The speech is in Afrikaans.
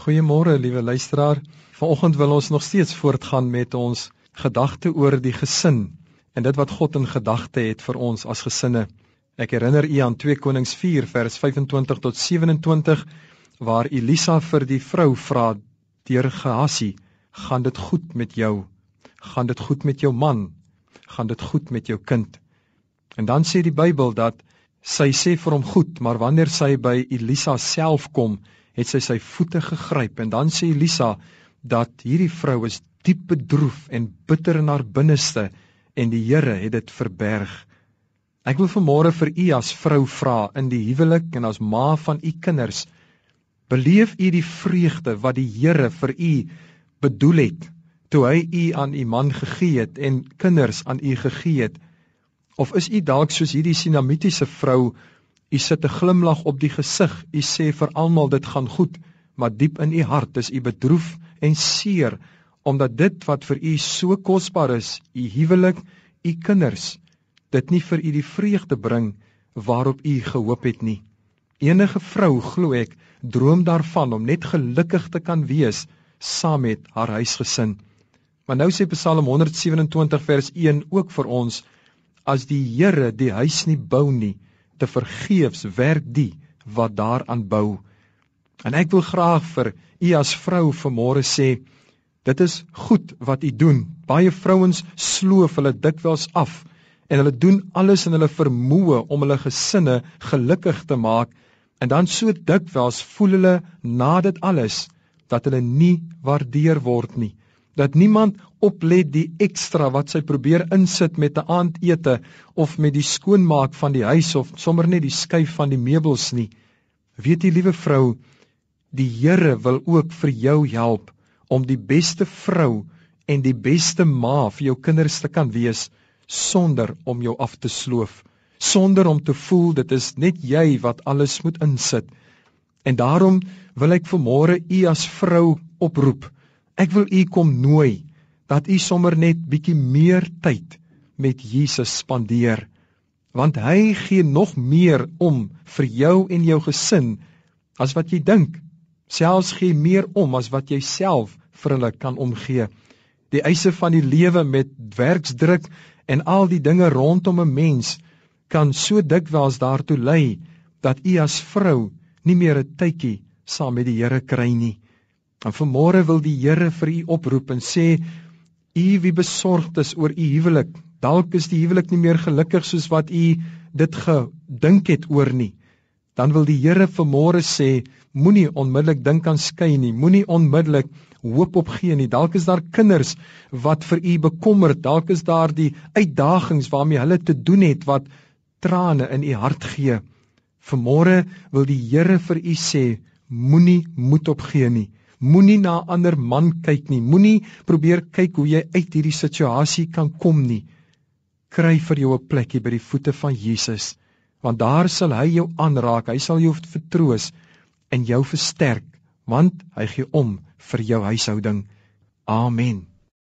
Goeiemôre, liewe luisteraar. Vanoggend wil ons nog steeds voortgaan met ons gedagte oor die gesin en dit wat God in gedagte het vir ons as gesinne. Ek herinner u aan 2 Konings 4 vers 25 tot 27 waar Elisa vir die vrou vra deur Gehasie, "Gaan dit goed met jou? Gaan dit goed met jou man? Gaan dit goed met jou kind?" En dan sê die Bybel dat sy sê vir hom goed, maar wanneer sy by Elisa self kom, het sy sy voete gegryp en dan sê Elisa dat hierdie vrou is diep bedroef en bitter in haar binneste en die Here het dit verberg. Ek wil vanmôre vir u as vrou vra in die huwelik en as ma van u kinders beleef u die vreugde wat die Here vir u bedoel het toe hy u aan u man gegee het en kinders aan u gegee het of is u dalk soos hierdie sinamitiese vrou U sit 'n glimlag op die gesig. U sê vir almal dit gaan goed, maar diep in u hart is u bedroef en seer omdat dit wat vir u so kosbaar is, u huwelik, u kinders, dit nie vir u die vreugde bring waarop u gehoop het nie. Enige vrou, glo ek, droom daarvan om net gelukkig te kan wees saam met haar huisgesin. Maar nou sê Psalm 127 vers 1 ook vir ons as die Here die huis nie bou nie, te vergeefs werk die wat daaraan bou. En ek wil graag vir u as vrou vanmôre sê, dit is goed wat u doen. Baie vrouens sloof hulle dikwels af en hulle doen alles in hulle vermoë om hulle gesinne gelukkig te maak en dan so dikwels voel hulle na dit alles dat hulle nie waardeer word nie dat niemand oplet die ekstra wat sy probeer insit met 'n aandete of met die skoonmaak van die huis of sommer net die skuif van die meubels nie. Weet jy liewe vrou, die Here wil ook vir jou help om die beste vrou en die beste ma vir jou kinders te kan wees sonder om jou af te sloof, sonder om te voel dit is net jy wat alles moet insit. En daarom wil ek vanmôre u as vrou oproep Ek wil u kom nooi dat u sommer net bietjie meer tyd met Jesus spandeer want hy gee nog meer om vir jou en jou gesin as wat jy dink selfs gee meer om as wat jy self vir hulle kan omgee. Die eise van die lewe met werksdruk en al die dinge rondom 'n mens kan so dikwels daartoe lei dat u as vrou nie meer 'n tydjie saam met die Here kry nie En vanmôre wil die Here vir u oproep en sê u wie besorgd is oor u huwelik, dalk is die huwelik nie meer gelukkig soos wat u dit gedink het oor nie. Dan wil die Here vanmôre sê moenie onmiddellik dink aan skei nie, moenie onmiddellik hoop opgee nie. Dalk is daar kinders wat vir u bekommerd, dalk is daar die uitdagings waarmee hulle te doen het wat trane in u hart gee. Vanmôre wil die Here vir u sê moenie moed opgee nie. Moenie na 'n ander man kyk nie. Moenie probeer kyk hoe jy uit hierdie situasie kan kom nie. Kry vir jou 'n plekkie by die voete van Jesus, want daar sal hy jou aanraak. Hy sal jou vertroos en jou versterk, want hy gee om vir jou huishouding. Amen.